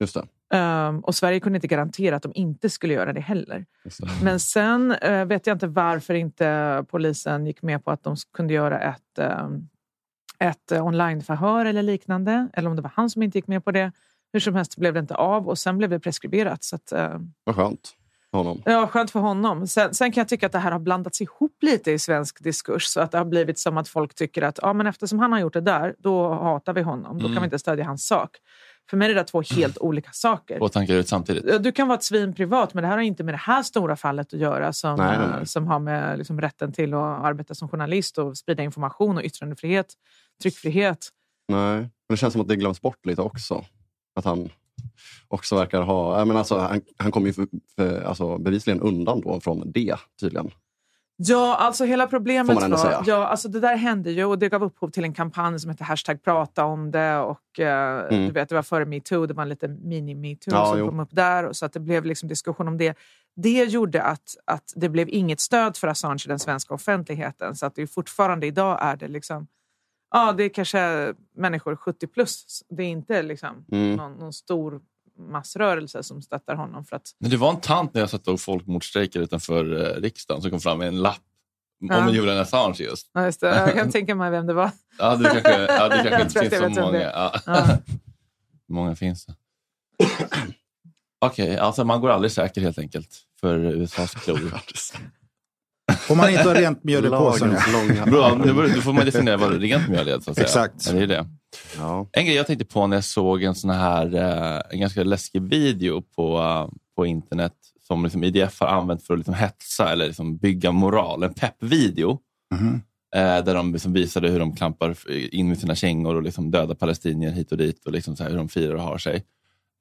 just det. Ehm, och Sverige kunde inte garantera att de inte skulle göra det heller. Det. Men sen eh, vet jag inte varför inte polisen gick med på att de kunde göra ett, eh, ett onlineförhör eller liknande. Eller om det var han som inte gick med på det. Hur som helst blev det inte av och sen blev det preskriberat. Så att, eh, Vad skönt för honom. ja, skönt för honom. Sen, sen kan jag tycka att det här har blandats ihop lite i svensk diskurs. Så att det har blivit som att folk tycker att ja, men eftersom han har gjort det där, då hatar vi honom. Då kan Mm. vi inte stödja hans sak. För mig är det där två helt olika saker. Två tankar ut samtidigt. Du kan vara ett svin privat, men det här har inte med det här stora fallet att göra som, Nej, nej, nej. eh, som har med liksom, rätten till att arbeta som journalist och sprida information och yttrandefrihet, tryckfrihet. Nej, men det känns som att det glöms bort lite också. Att han också verkar ha... Jag menar alltså, han, han kommer ju för, för, alltså, bevisligen undan då från det tydligen. Ja, alltså hela problemet var... säga. Ja, alltså det där hände ju och det gav upphov till en kampanj som hette hashtag prata om det. Och, eh, Mm. du vet, det var före metoo, det var en liten mini-metoo Ja, som jo. kom upp där. Och så att det blev liksom diskussion om det. Det gjorde att, att det blev inget stöd för Assange i den svenska offentligheten. Så att det fortfarande idag är det liksom... Ja, det är kanske människor 70 plus. Det är inte liksom Mm. någon, någon stor massrörelse som stöttar honom. För att, Men det var en tant när jag satt och folkmordsstrejkar utanför eh, riksdagen som kom fram med en lapp Ja. om Julian Assange just. ja, just det, jag kan tänka mig vem det var. Ja, det kanske, ja, det kanske inte finns så många. Ja. Ja. Hur många finns det? Okej, alltså man går aldrig säker helt enkelt för USAs klor. Om man inte har rent mjöl i påsen. Bra, nu nu får man definiera vad rent mjöl är. Så att säga. Exakt. Det är det. Ja. En grej jag tänkte på när jag såg en sån här eh, en ganska läskig video på, eh, på internet som liksom IDF har använt för att liksom hetsa eller liksom bygga moral. En peppvideo eh, där de liksom visade hur de klampar in med sina kängor och liksom dödar palestinier hit och dit och liksom så här hur de firar och har sig.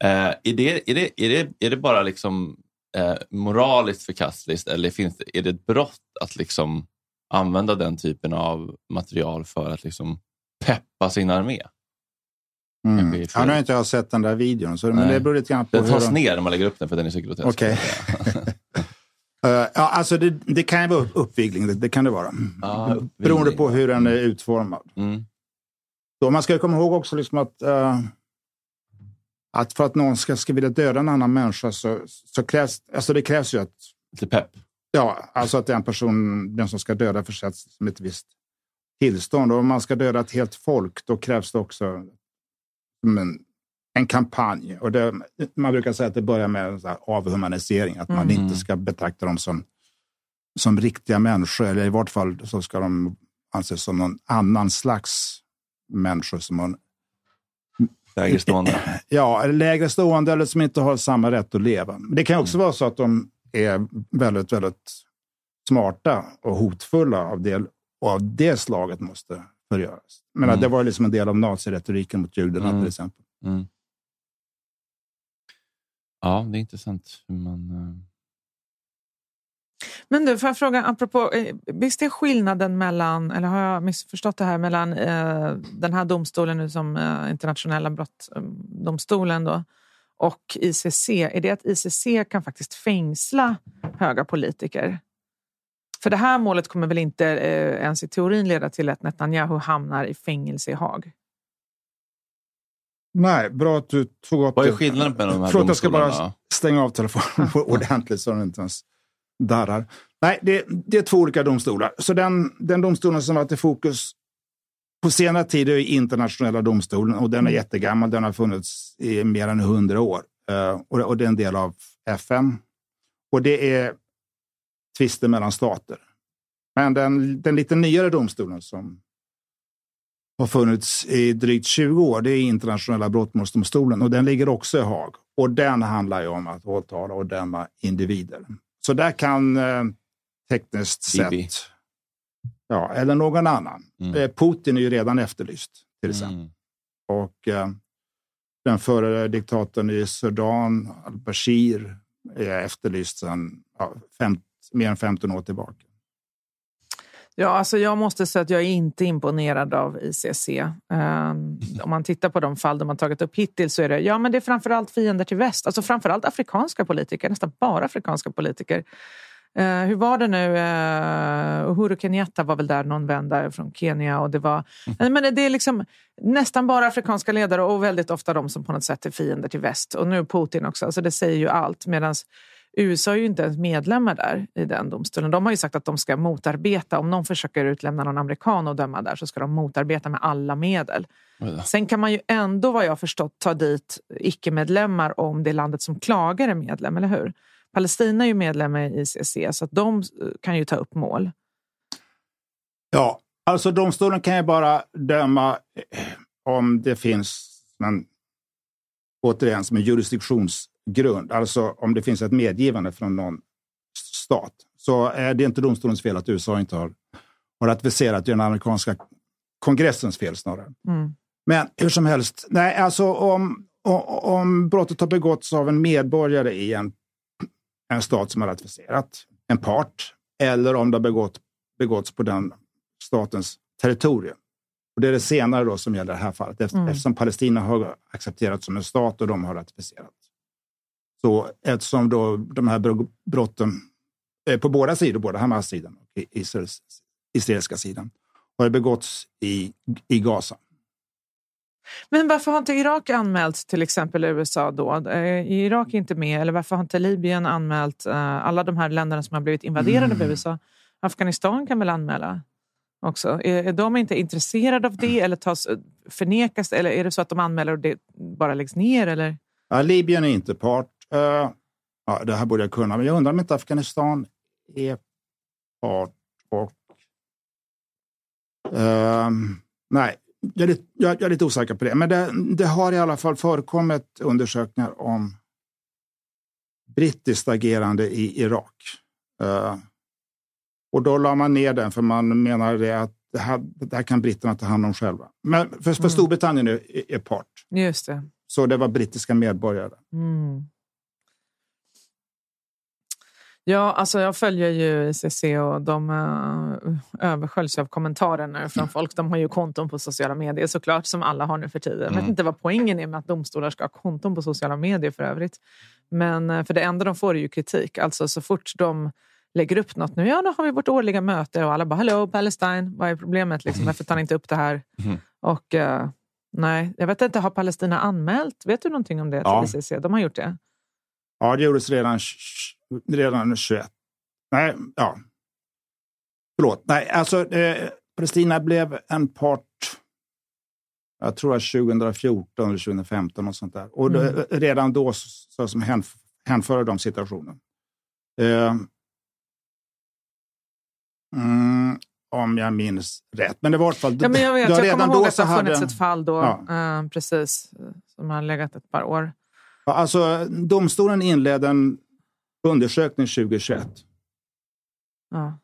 Eh, är, det, är, det, är, det, är det bara liksom, eh, moraliskt förkastligt eller finns det, är det ett brott att liksom använda den typen av material för att liksom peppa sin armé? Mm. Ja, nu har inte jag sett den där videon, så, men det beror lite grann på Den tas de... ner när man lägger upp den för den är så grotesk. Okej. Eh, ja, alltså det, det kan ju vara upp- uppvigling, det, det kan det vara. Uppvigling. Beroende på hur den är utformad. Mm. Så man ska komma ihåg också liksom att, eh, att för att någon ska, ska vilja döda en annan människa så, så krävs alltså det krävs ju att Lite pepp. Ja, alltså att den person, den som ska döda försätts som ett visst tillstånd. Och om man ska döda ett helt folk, då krävs det också en, en kampanj. Och det, man brukar säga att det börjar med avhumanisering, att man Mm. inte ska betrakta dem som, som riktiga människor, eller i vart fall så ska de anses som någon annan slags människor som man Lägre stående. Ja, lägre stående eller som inte har samma rätt att leva. Men det kan också vara så att de är väldigt, väldigt smarta och hotfulla av det, och av det slaget måste förgöras. Men Mm. det var liksom en del av naziretoriken mot judarna Mm. till exempel. Mm. Ja, det är intressant hur man... eh, Men du, får jag fråga, apropå, eh, visst är skillnaden mellan, eller har jag missförstått det här, mellan eh, den här domstolen nu som eh, internationella brottdomstolen då, och ICC, är det att ICC kan faktiskt fängsla höga politiker? För det här målet kommer väl inte eh, ens i teorin leda till att Netanyahu hamnar i fängelse i Haag? Nej, bra att du tog upp Vad är det. skillnaden mellan de här Förlåt, jag ska bara stänga av telefonen ordentligt så den inte ens darrar. Nej, det, det är två olika domstolar. Så den, den domstolen som varit i fokus på senare tid är internationella domstolen och den är jättegammal. Den har funnits i mer än hundra år Eh, och, och det är en del av FN. Och det är tvister mellan stater. Men den, den lite nyare domstolen som har funnits i drygt 20 år, det är internationella brottmålsdomstolen och den ligger också i Haag. Och den handlar ju om att åtala och döma individer. Så där kan eh, tekniskt sett, ja, eller någon annan. Mm. Eh, Putin är ju redan efterlyst till exempel. Mm. Och eh, den förre diktatorn i Sudan, al-Bashir, är efterlyst sedan ja, fem, mer än 15 år tillbaka. Ja, alltså jag måste säga att jag är inte imponerad av ICC. Um, om man tittar på de fall de har tagit upp hittills så är det, ja, men det är framförallt fiender till väst. Alltså framförallt afrikanska politiker, nästan bara afrikanska politiker. Eh, hur var det nu? Uh, Uhuru Kenyatta var väl där någon vända från Kenya. Och det, var, Nej, men det är liksom nästan bara afrikanska ledare och väldigt ofta de som på något sätt är fiender till väst. Och nu Putin också. Alltså det säger ju allt. Medan USA är ju inte ens medlemmar där i den domstolen. De har ju sagt att de ska motarbeta, om någon försöker utlämna någon amerikan och döma där så ska de motarbeta med alla medel. Då. Sen kan man ju ändå, vad jag förstått, ta dit icke-medlemmar om det landet som klagar är medlem, eller hur? Palestina är ju medlem i ICC så att de eh, kan ju ta upp mål. Ja, alltså domstolen kan ju bara döma eh, om det finns en återigen som en jurisdiktionsgrund. Alltså om det finns ett medgivande från någon stat så är det inte domstolens fel att USA inte har, har ratificerat. Det är den amerikanska kongressens fel snarare. Mm. Men hur som helst, nej, alltså om, om brottet har begåtts av en medborgare i en, en stat som har ratificerat, en part, eller om det har begått, begåtts på den statens territorium. Och det är det senare då som gäller det här fallet, efter, Mm. eftersom Palestina har accepterats som en stat och de har ratificerat. Så eftersom då de här bro- brotten eh, på båda sidor, både Hamas-sidan och Israels, israeliska sidan, har begåtts i, i Gaza. Men varför har inte Irak anmält till exempel USA då? Eh, Är Irak inte med? Eller varför har inte Libyen anmält eh, alla de här länderna som har blivit invaderade Mm. av USA? Afghanistan kan väl anmäla också? Är, är de inte intresserade av det eller tas, förnekas Eller är det så att de anmäler och det bara läggs ner? Eller? Ja, Libyen är inte part. Eh, ja, det här borde jag kunna, men jag undrar om inte Afghanistan är part. Och, Ehm, nej, jag är, lite, jag, jag är lite osäker på det. Men det, det har i alla fall förekommit undersökningar om brittiskt agerande i Irak. Eh, och då la man ner den för man menar det att det här, det här kan britterna ta hand om själva. Men för, för Mm. Storbritannien är, är part. Just det. Så det var brittiska medborgare. Mm. Ja, alltså jag följer ju ICC och de uh, översköljs av kommentarer nu från folk. De har ju konton på sociala medier såklart, som alla har nu för tiden. Jag vet Mm. inte vad poängen är med att domstolar ska ha konton på sociala medier för övrigt. Men eh, för det enda de får är ju kritik. Alltså så fort de lägger upp något nu, ja, då har vi vårt årliga möte och alla bara “Hello Palestine, vad är problemet? Liksom, varför tar ni inte upp det här?” Mm. Och eh, nej, jag vet inte, har Palestina anmält? Vet du någonting om det Ja. till ICC? De har gjort det? Ja, det gjordes redan, redan 21. Nej, ja. Förlåt. Nej, alltså eh, Palestina blev en part, jag tror att 2014 eller 2015 och sånt där. Och det, Mm. redan då så, som hänf, hänförde de situationen. Eh, mm, om jag minns rätt. Men det var i alla fall... Ja, men jag vet, ja, jag redan kommer då ihåg att det har funnits hade- ett fall då, Ja. eh, precis, som har legat ett par år. Alltså, domstolen inledde en undersökning 2021. Ja.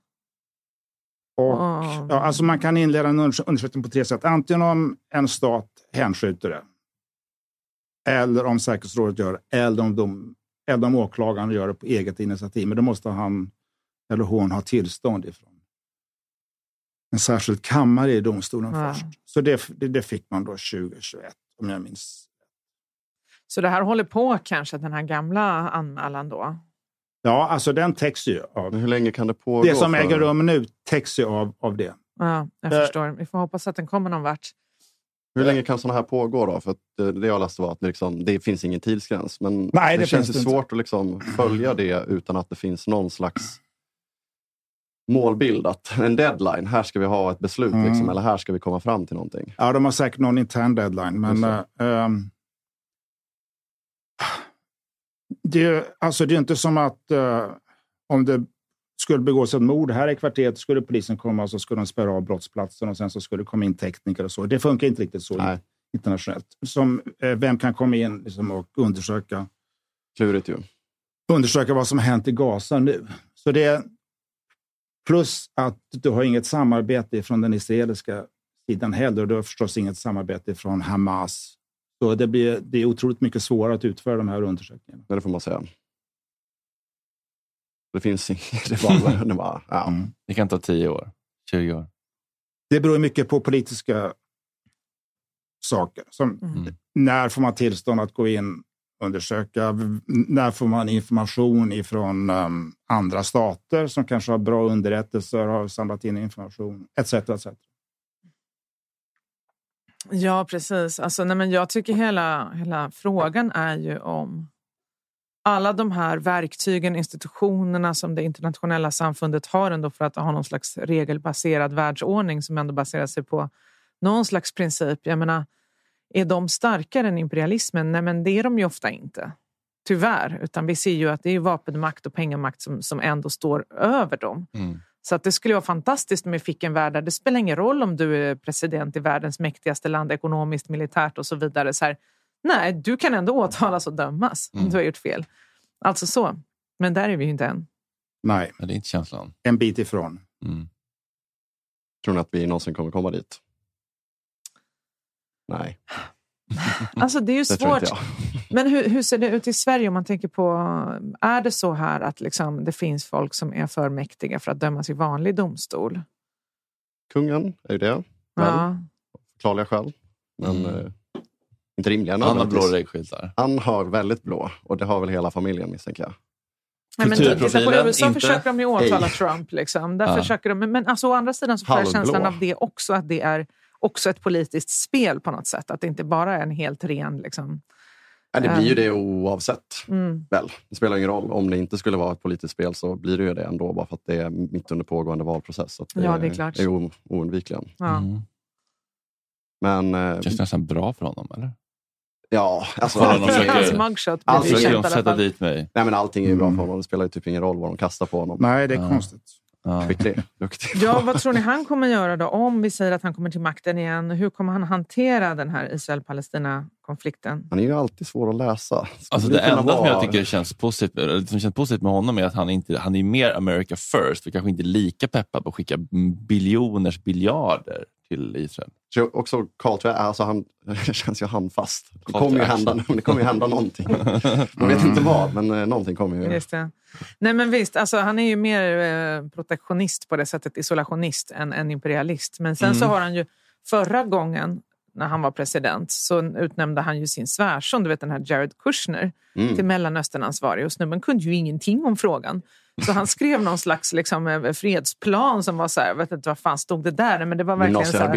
Och, Ah. ja, alltså man kan inleda en unders- undersökning på tre sätt. Antingen om en stat hänskjuter det, eller om säkerhetsrådet gör det, eller om, de, eller om åklagaren gör det på eget initiativ. Men då måste han eller hon ha tillstånd ifrån en särskild kammare i domstolen Ja. först. Så det, det, det fick man då 2021, om jag minns. Så det här håller på kanske, den här gamla anmälan då? Ja, alltså den täcks ju av... Hur länge kan det pågå? Det som för- äger rum nu täcks ju av, av det. Ja, jag Eh. förstår. Vi får hoppas att den kommer någon vart. Hur länge kan sådana här pågå då? För att eh, det jag läste var att det, liksom, det finns ingen tidsgräns. Men Nej, det, det känns ju svårt att liksom följa det utan att det finns någon slags målbild. Att en deadline, här ska vi ha ett beslut Mm. liksom, eller här ska vi komma fram till någonting. Ja, de har säkert någon intern deadline, men... Eh, ehm, det, är- alltså, det är inte som att eh, om det skulle begås ett mord här i kvarteret skulle polisen komma och så skulle de spärra av brottsplatsen och sen så skulle det komma in tekniker och så. Det funkar inte riktigt så Nej. internationellt. Som, eh, vem kan komma in liksom, och undersöka, Klurigt ju. undersöka vad som har hänt i Gaza nu? Så det plus att du har inget samarbete från den israeliska sidan heller. Och du har förstås inget samarbete från Hamas. Så det, blir, det är otroligt mycket svårare att utföra de här undersökningarna. Det får man säga. Det finns inget. Det bara, det bara, ja. Mm. Det kan ta 10 år, 20 år. Det beror mycket på politiska saker. Som Mm. När får man tillstånd att gå in och undersöka? När får man information ifrån um, andra stater som kanske har bra underrättelser, har samlat in information, etc. etc. Ja, precis. Alltså, nej, men jag tycker hela, hela frågan är ju om alla de här verktygen, institutionerna som det internationella samfundet har ändå för att ha någon slags regelbaserad världsordning som ändå baserar sig på någon slags princip. Jag menar, är de starkare än imperialismen? Nej, men det är de ju ofta inte. Tyvärr. Utan vi ser ju att det är vapenmakt och pengamakt som, som ändå står över dem. Mm. Så att det skulle vara fantastiskt om vi fick en värld där det spelar ingen roll om du är president i världens mäktigaste land ekonomiskt, militärt och så vidare. Så här, Nej, du kan ändå åtalas och dömas om Mm. du har gjort fel. Alltså så. Men där är vi ju inte än. Nej, Ja, det är inte känslan. en bit ifrån. Mm. Tror ni att vi någonsin kommer komma dit? Nej, Alltså det är ju det svårt. Men hur, hur ser det ut i Sverige om man tänker på, är det så här att liksom, det finns folk som är för mäktiga för att dömas i vanlig domstol? Kungen är ju det, väl? Ja. Förklarliga skäl. Men Mm. eh, inte rimliga Han har blå regskyltar. Han har väldigt blå och det har väl hela familjen misstänker jag. Nej, men titta på Kulturprofilen, USA inte- försöker de ju åtala. Trump. Liksom. Där Ja. försöker de, men- men alltså, å andra sidan så får jag känslan av det också, att det är också ett politiskt spel på något sätt. Att det inte bara är en helt ren... Liksom, Ja, det blir ju det oavsett. mm. Väl, det spelar ingen roll. Om det inte skulle vara ett politiskt spel så blir det ju det ändå bara för att det är mitt under pågående valprocess. Så att Ja, det är klart. är oundvikligen. ja. Mm. Men eh, Känns nästan bra för honom, eller? ja, alltså, allting, försöker- Hans Alltså, känt de sätta fall. dit mig? nej, men allting är ju bra Mm. för honom. Det spelar ju typ ingen roll vad de kastar på honom. Nej, det är Ja. konstigt. Ja. Skicklig, duktig. Ja, vad tror ni han kommer göra då? Om vi säger att han kommer till makten igen, hur kommer han hantera den här Israel-Palestina-konflikten? Han är ju alltid svår att läsa. Alltså det enda som jag vara- tycker känns positivt, som känns positivt med honom är att han, inte, han är mer America first och kanske inte lika peppad på att skicka biljoners biljarder till Israel. Så också Carl alltså han känns ju handfast. Det kommer ju, hända, det kommer ju hända någonting. Man vet inte vad, men eh, någonting kommer ju. Just det. Nej men visst, alltså, han är ju mer eh, protektionist på det sättet, isolationist än, än imperialist. Men sen så Mm. har han ju förra gången när han var president så utnämnde han ju sin svärson, du vet den här Jared Kushner, Mm. till Mellanösternansvarig. Och snubben kunde ju ingenting om frågan. Så han skrev någon slags liksom, eh, fredsplan som var så här, jag vet inte vad fan stod det där, men det var verkligen så här.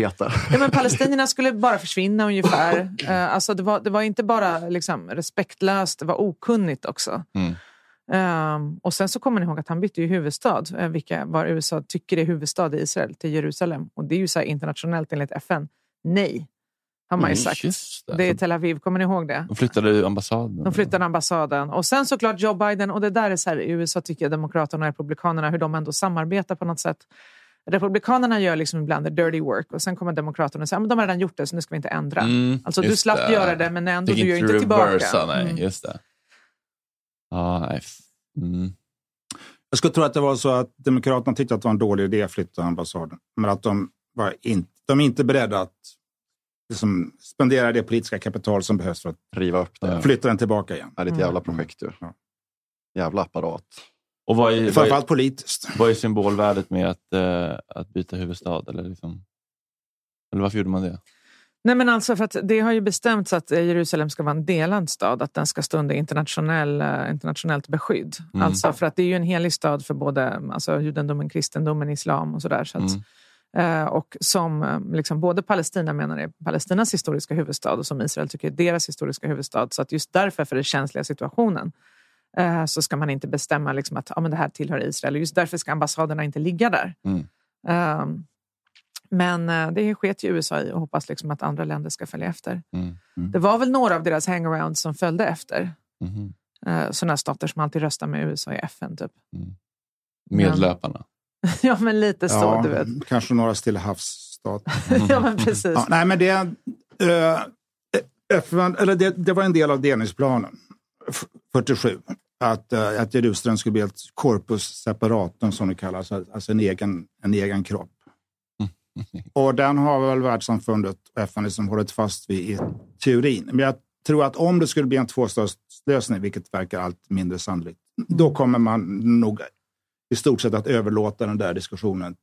Ja, men palestinierna skulle bara försvinna ungefär. Eh, alltså det, var, det var inte bara liksom, respektlöst, det var okunnigt också. Mm. Ehm, och sen så kommer ni ihåg att han bytte ju huvudstad, uh, vilka, var USA tycker är huvudstad i Israel, till Jerusalem. Och det är ju så internationellt enligt FN. Nej, har man ju sagt. det. Det är Tel Aviv, kommer ni ihåg det? De flyttade ambassaden. De flyttade ambassaden. Och sen såklart Joe Biden. Och det där är så här, i USA tycker jag Demokraterna och Republikanerna, hur de ändå samarbetar på något sätt. Republikanerna gör liksom ibland the dirty work och sen kommer Demokraterna och säger att de har redan gjort det så nu ska vi inte ändra. Mm, alltså du just slapp det. göra det men ändå, du gör inte tillbaka. Nej, Mm. just det. F- Mm. Jag skulle tro att det var så att Demokraterna tyckte att det var en dålig idé att flytta ambassaden. Men att de, var in, de är inte beredda att liksom, spendera det politiska kapital som behövs för att Riva upp det. flytta den tillbaka igen. Det är ett jävla projekt ju. Ja. Jävla apparat. Och vad är, vad, är, Framförallt politiskt. vad är symbolvärdet med att, eh, att byta huvudstad? Eller, liksom, eller varför gjorde man det? Nej, men alltså för att det har ju bestämts att eh, Jerusalem ska vara en delad stad, att den ska stå under internationell, eh, internationellt beskydd. Mm. Alltså för att det är ju en helig stad för både alltså, judendomen, kristendomen, islam och sådär. Så att, Mm. Eh, och som eh, liksom, både Palestina menar är Palestinas historiska huvudstad och som Israel tycker är deras historiska huvudstad. Så att just därför, för den känsliga situationen, eh, så ska man inte bestämma liksom, att ja, men det här tillhör Israel. Och just därför ska ambassaderna inte ligga där. Mm. Um, men det sket ju USA i och hoppas liksom att andra länder ska följa efter. Mm. Det var väl några av deras hangarounds som följde efter. Mhm. Uh, sådana stater som alltid röstar med USA i FN. Typ. Medlöparna. ja, men lite så. Ja, Du vet. Kanske några Stilla havsstater. ja, men precis. Ja, nej, men det, eh, FN, eller det, det var en del av delningsplanen, f- 47. Att, eh, att Jerusalem skulle bli ett corpus separatum som det kallas, alltså en egen, en egen kropp. Och den har väl världssamfundet och FN liksom hållit fast vid i teorin. Men jag tror att om det skulle bli en tvåstatslösning, vilket verkar allt mindre sannolikt, då kommer man nog i stort sett att överlåta den där diskussionen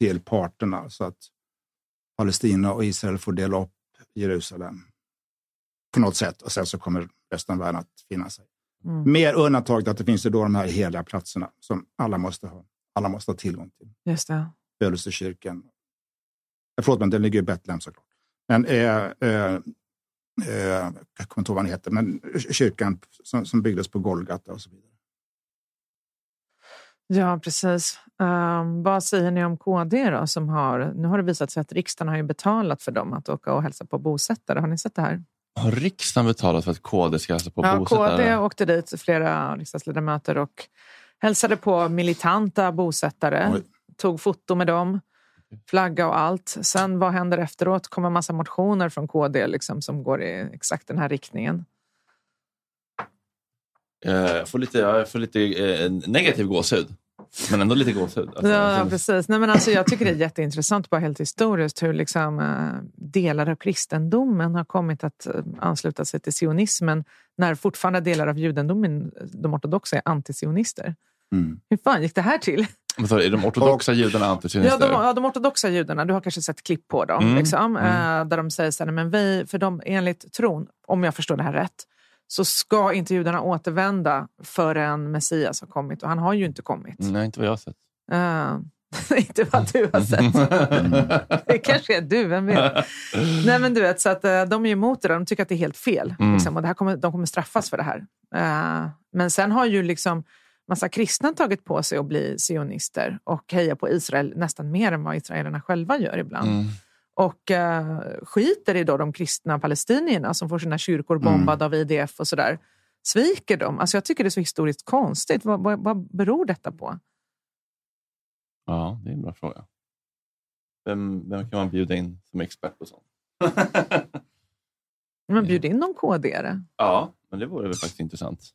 till parterna. Så att Palestina och Israel får dela upp Jerusalem på något sätt och sen så kommer resten av världen att finna sig. Mm. Mer undantaget att det finns ju då de här heliga platserna som alla måste ha, alla måste ha tillgång till. Just det. Födelsekyrkan. Eh, Förlåt, men den ligger i Betlehem såklart. Men eh, eh, eh, jag kommer inte ihåg vad den heter, men kyrkan som, som byggdes på Golgata och så vidare. Ja, precis. Um, vad säger ni om KD då? Som har, nu har det visat sig att riksdagen har ju betalat för dem att åka och hälsa på bosättare. Har ni sett det här? Har riksdagen betalat för att KD ska hälsa på ja, bosättare? KD åkte dit, flera riksdagsledamöter, och hälsade på militanta bosättare. Oj. Tog foto med dem. flagga och allt. Sen vad händer efteråt? Kommer massa motioner från KD liksom, som går i exakt den här riktningen. Eh, Jag får lite, jag får lite eh, negativ gåshud. Men ändå lite gåshud. Alltså, Ja, liksom- precis. Nej, men alltså, jag tycker det är jätteintressant, bara helt historiskt, hur liksom, eh, delar av kristendomen har kommit att eh, ansluta sig till sionismen när fortfarande delar av judendomen, de ortodoxa, är antisionister. Mm. Hur fan gick det här till? Men så är de ortodoxa judarna Ja, antisionister? de, ja, de ortodoxa judarna, du har kanske sett klipp på dem, Mm, liksom, mm. eh, där de säger så här, men vi, för de, enligt tron, om jag förstår det här rätt, så ska inte judarna återvända förrän Messias har kommit. Och han har ju inte kommit. Nej, inte vad jag har sett. Eh, inte vad du har sett. det kanske är du, vem vet? Nej, men du vet, så att, eh, de är emot det där. De tycker att det är helt fel. Mm. Liksom, och det här kommer, de kommer straffas för det här. Eh, men sen har ju liksom massa kristna tagit på sig att bli sionister och heja på Israel nästan mer än vad israelerna själva gör ibland. Mm. Och eh, skiter i då de kristna palestinierna som får sina kyrkor Mm. bombade av IDF och sådär. Sviker dem? Alltså jag tycker det är så historiskt konstigt. Vad, vad, vad beror detta på? Ja, det är en bra fråga. Vem, vem kan man bjuda in som expert på sånt? Men bjud in någon KD-are. Ja, men det vore väl faktiskt intressant.